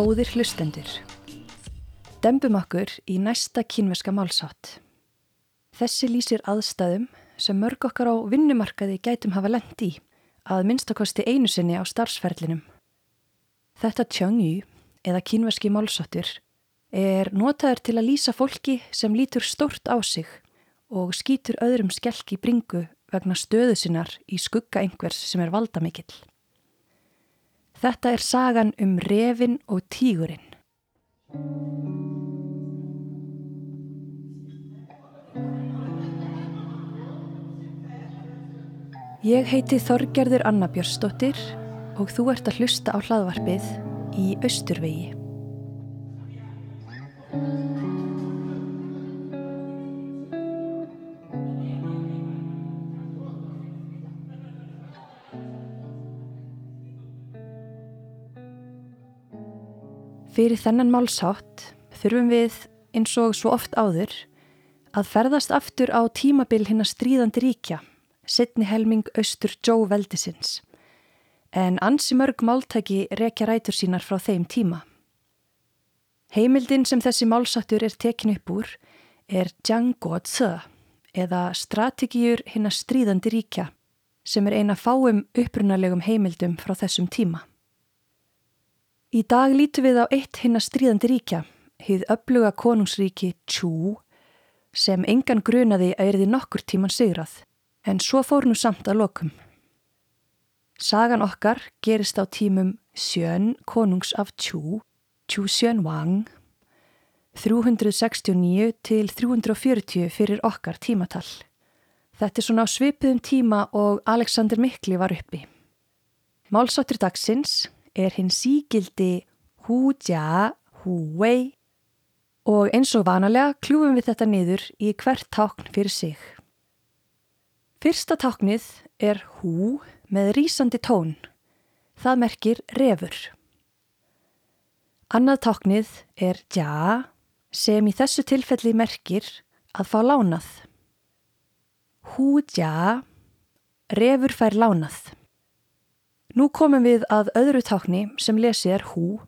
Góðir hlustendur. Dembum okkur í næsta kínverska málsátt. Þessi lýsir aðstæðum sem mörg okkar á vinnumarkaði gætum hafa lend í að minnstakosti einu sinni á starfsferlinum. Þetta tjöngju eða kínverski málsáttur er notaður til að lýsa fólki sem lítur stort á sig og skýtur öðrum skelk í bringu vegna stöðu sinnar í skugga einhvers sem er valdamikill. Þetta er sagan um revin og tígurinn. Ég heiti Þorgerður Anna Björnsdóttir og þú ert að hlusta á hlaðvarpið í Östurvegi. Fyrir þennan málsátt þurfum við, eins og svo oft áður, að ferðast aftur á tímabil hinn að stríðandi ríkja, setni helming austur Joe Veldisins, en ansi mörg máltæki rekja rætur sínar frá þeim tíma. Heimildin sem þessi málsáttur er tekin upp úr er Django Tse, eða Strategíur hinn að stríðandi ríkja, sem er eina fáum upprunalegum heimildum frá þessum tíma. Í dag lítum við á eitt hinn að stríðandi ríkja, hið öfluga konungsríki Tjú, sem engan grunaði að erði nokkur tíman sigrað, en svo fór nú samt að lokum. Sagan okkar gerist á tímum Sjön konungs af Tjú, Tjú Sjön Wang, 369 til 340 fyrir okkar tímatal. Þetta er svona á svipiðum tíma og Alexander Mikli var uppi. Málsáttur dagsins er hinn sígildi Hu Jia Hu Wei og eins og vanalega kljúfum við þetta niður í hvert tákn fyrir sig. Fyrsta táknið er Hu með rýsandi tón. Það merkir refur. Annað táknið er Jia sem í þessu tilfelli merkir að fá lánað. Hu Jia, refur fær lánað. Nú komum við að öðru tákni sem lesið er hú,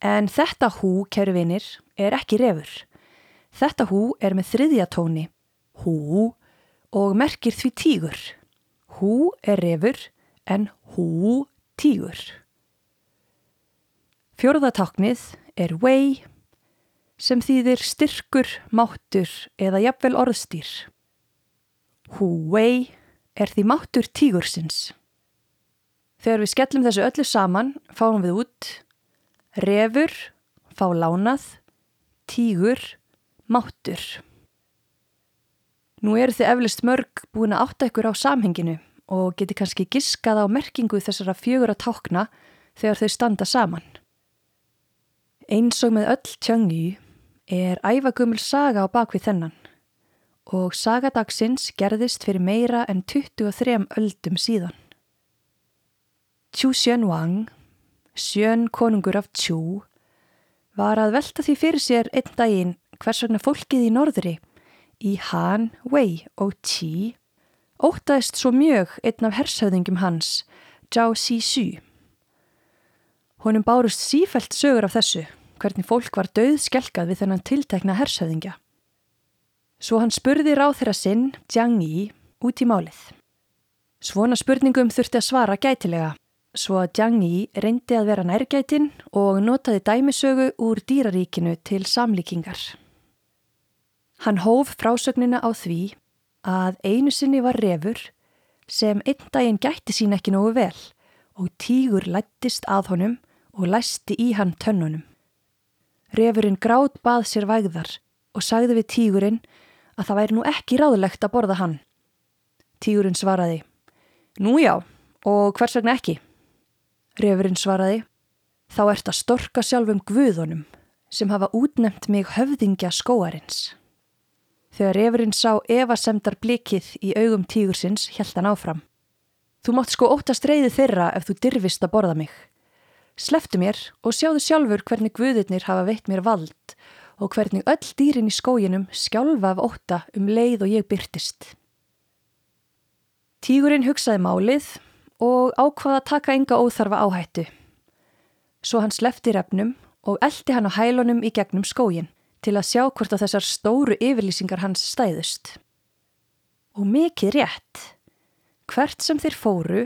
en þetta hú, kæru vinir, er ekki refur. Þetta hú er með þriðja tóni, hú, og merkir því tígur. Hú er refur, en hú tígur. Fjörðatáknið er wei, sem þýðir styrkur, máttur eða jafnvel orðstýr. Hú wei er því máttur tígursins. Þegar við skellum þessu öllu saman fáum við út refur, fá lánað, tígur, máttur. Nú eru þið eflust mörg búin að átta ykkur á samhenginu og geti kannski giskað á merkingu þessara fjögur að tákna þegar þau standa saman. Eins og með öll tjöngi er æfagumul saga á bakvið þennan og sagadagsins gerðist fyrir meira en 23 öldum síðan. Chu Xuanwang, sjön konungur af Chu, var að velta því fyrir sér einn daginn hvers vegna fólkið í norðri, í Han, Wei og Qi, ótaðist svo mjög einn af hershauðingum hans, Zhao Xixu. Honum bárust sífælt sögur af þessu, hvernig fólk var döð skelkað við þennan tiltekna hershauðingja. Svo hann spurði ráð þeirra sinn, Jiang Yi, út í málið. Svona spurningum þurfti að svara gætilega svo að Jiang Yi reyndi að vera nærgætin og notaði dæmisögu úr dýraríkinu til samlíkingar. Hann hóf frásögnina á því að einu sinni var refur sem einn daginn gætti sín ekki nógu vel og tígur lættist að honum og læsti í hann tönnunum. Refurinn grátt bað sér vægðar og sagði við tígurinn að það væri nú ekki ráðlegt að borða hann. Tígurinn svaraði, nú já, og hvers vegna ekki? Refurinn svaraði, þá ert að storka sjálfum guðunum sem hafa útnemt mig höfðingja skóarins. Þegar refurinn sá evasemdar blikið í augum tígursins, held hann áfram. Þú mátt sko óttast reyði þeirra ef þú dirfist að borða mig. Sleftu mér og sjáðu sjálfur hvernig guðurnir hafa veitt mér vald og hvernig öll dýrin í skóginum skjálfa af ótta um leið og ég byrtist. Tígurinn hugsaði málið og ákvaða að taka enga óþarfa áhættu. Svo hann slefti refnum og eldi hann á hælunum í gegnum skógin til að sjá hvort á þessar stóru yfirlýsingar hans stæðust. Og mikið rétt. Hvert sem þeir fóru,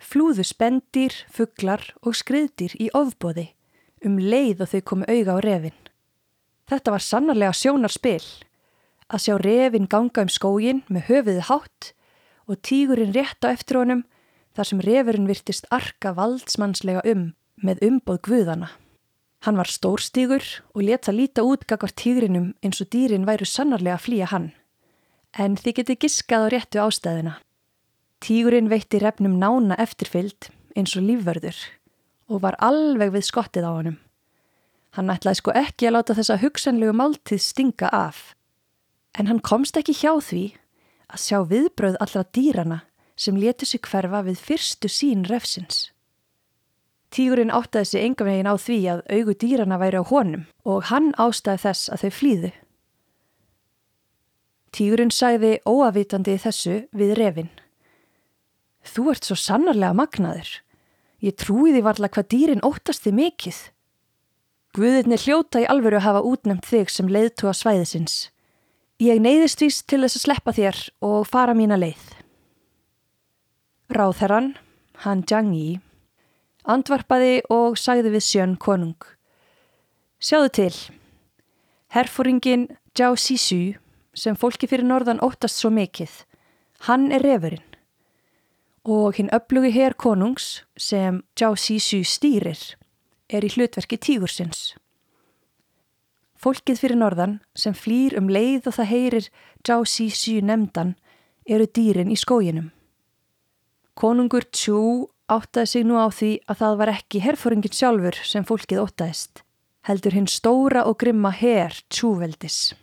flúðu spendir, fugglar og skriðdir í ofbóði um leið og þau komu auga á refin. Þetta var sannarlega sjónarspil að sjá refin ganga um skógin með höfuði hátt og tígurinn rétt á eftir honum þar sem refurinn virtist arka valdsmannslega um með umbóð guðana. Hann var stórstígur og leta líta út gagvar tígrinum eins og dýrin væru sannarlega að flýja hann. En þið geti giskað á réttu ástæðina. Tígurinn veitti refnum nána eftirfyllt eins og lífvörður og var alveg við skottið á honum. Hann ætlaði sko ekki að láta þessa hugsanlegu máltið stinga af. En hann komst ekki hjá því að sjá viðbröð allra dýrana sem letu sig hverfa við fyrstu sín refsins. Tígurinn áttaði sig enga veginn á því að augu dýrana væri á honum og hann ástæði þess að þau flýðu. Tígurinn sagði óavitandi þessu við refin. Þú ert svo sannarlega magnaður. Ég trúi því varla hvað dýrin óttast þið mikill. Guðirni hljóta í alveru að hafa útnemt þig sem leiðtúa svæðisins. Ég neyðist víst til þess að sleppa þér og fara mína leið. Ráðherran, hann Jangi, andvarpaði og sagði við sjön konung. Sjáðu til, herfóringin Zhao Sisu sem fólki fyrir norðan óttast svo mikill, hann er refurinn. Og hinn upplugi hér konungs sem Zhao Sisu stýrir er í hlutverki tígursins. Fólkið fyrir norðan sem flýr um leið og það heyrir Zhao Sisu nefndan eru dýrin í skóginum. Konungur Chu áttaði sig nú á því að það var ekki herfóringin sjálfur sem fólkið óttaðist, heldur hinn stóra og grimma her Tjúveldis.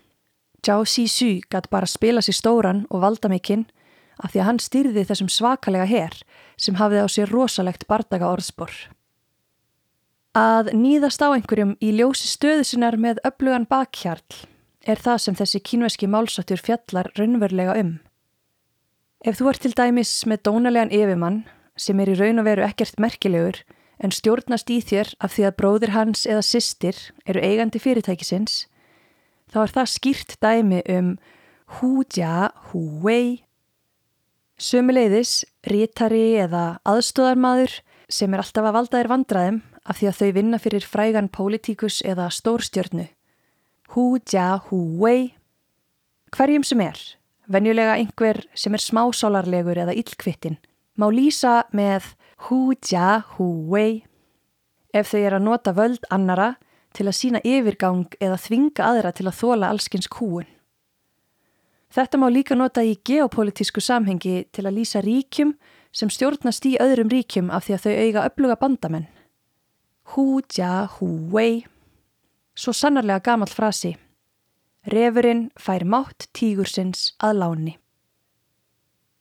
Zhao Sisu gæti bara spila sér stóran og valda mikinn af því að hann styrði þessum svakalega her sem hafði á sér rosalegt bardaga orðspor. Að nýðast á einhverjum í ljósi stöðusinnar með öflugan bakhjarl er það sem þessi kínveski málsattur fjallar raunverulega um. Ef þú ert til dæmis með dónalegan yfirmann sem er í raun og veru ekkert merkilegur en stjórnast í þér af því að bróðir hans eða sýstir eru eigandi fyrirtækisins, þá er það skýrt dæmi um húdja, húvei. Sumuleiðis, rítari eða aðstóðarmadur sem er alltaf að valda þér vandraðum af því að þau vinna fyrir frægan pólitíkus eða stórstjörnu. Húdja, húvei. Hverjum sem er, venjulega einhver sem er smásálarlegur eða illkvittin, má lýsa með hu jia hu wei ef þau er að nota völd annara til að sína yfirgang eða þvinga aðra til að þóla allskins kúun. Þetta má líka nota í geopolítisku samhengi til að lýsa ríkjum sem stjórnast í öðrum ríkjum af því að þau eiga uppluga bandamenn. Hu jia hu wei. Svo sannarlega gamal frasi. Refurinn fær mátt tígursins að láni.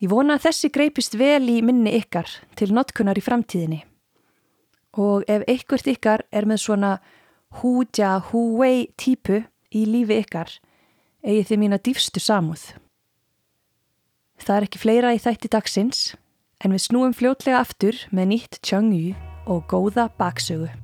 Ég vona að þessi greipist vel í minni ykkar til notkunar í framtíðinni. Og ef einhvert ykkar er með svona húdja húvei típu í lífi ykkar, eigi þið mína dýfstu samúð. Það er ekki fleira í þætti dagsins, en við snúum fljótlega aftur með nýtt tjöngju og góða baksögu.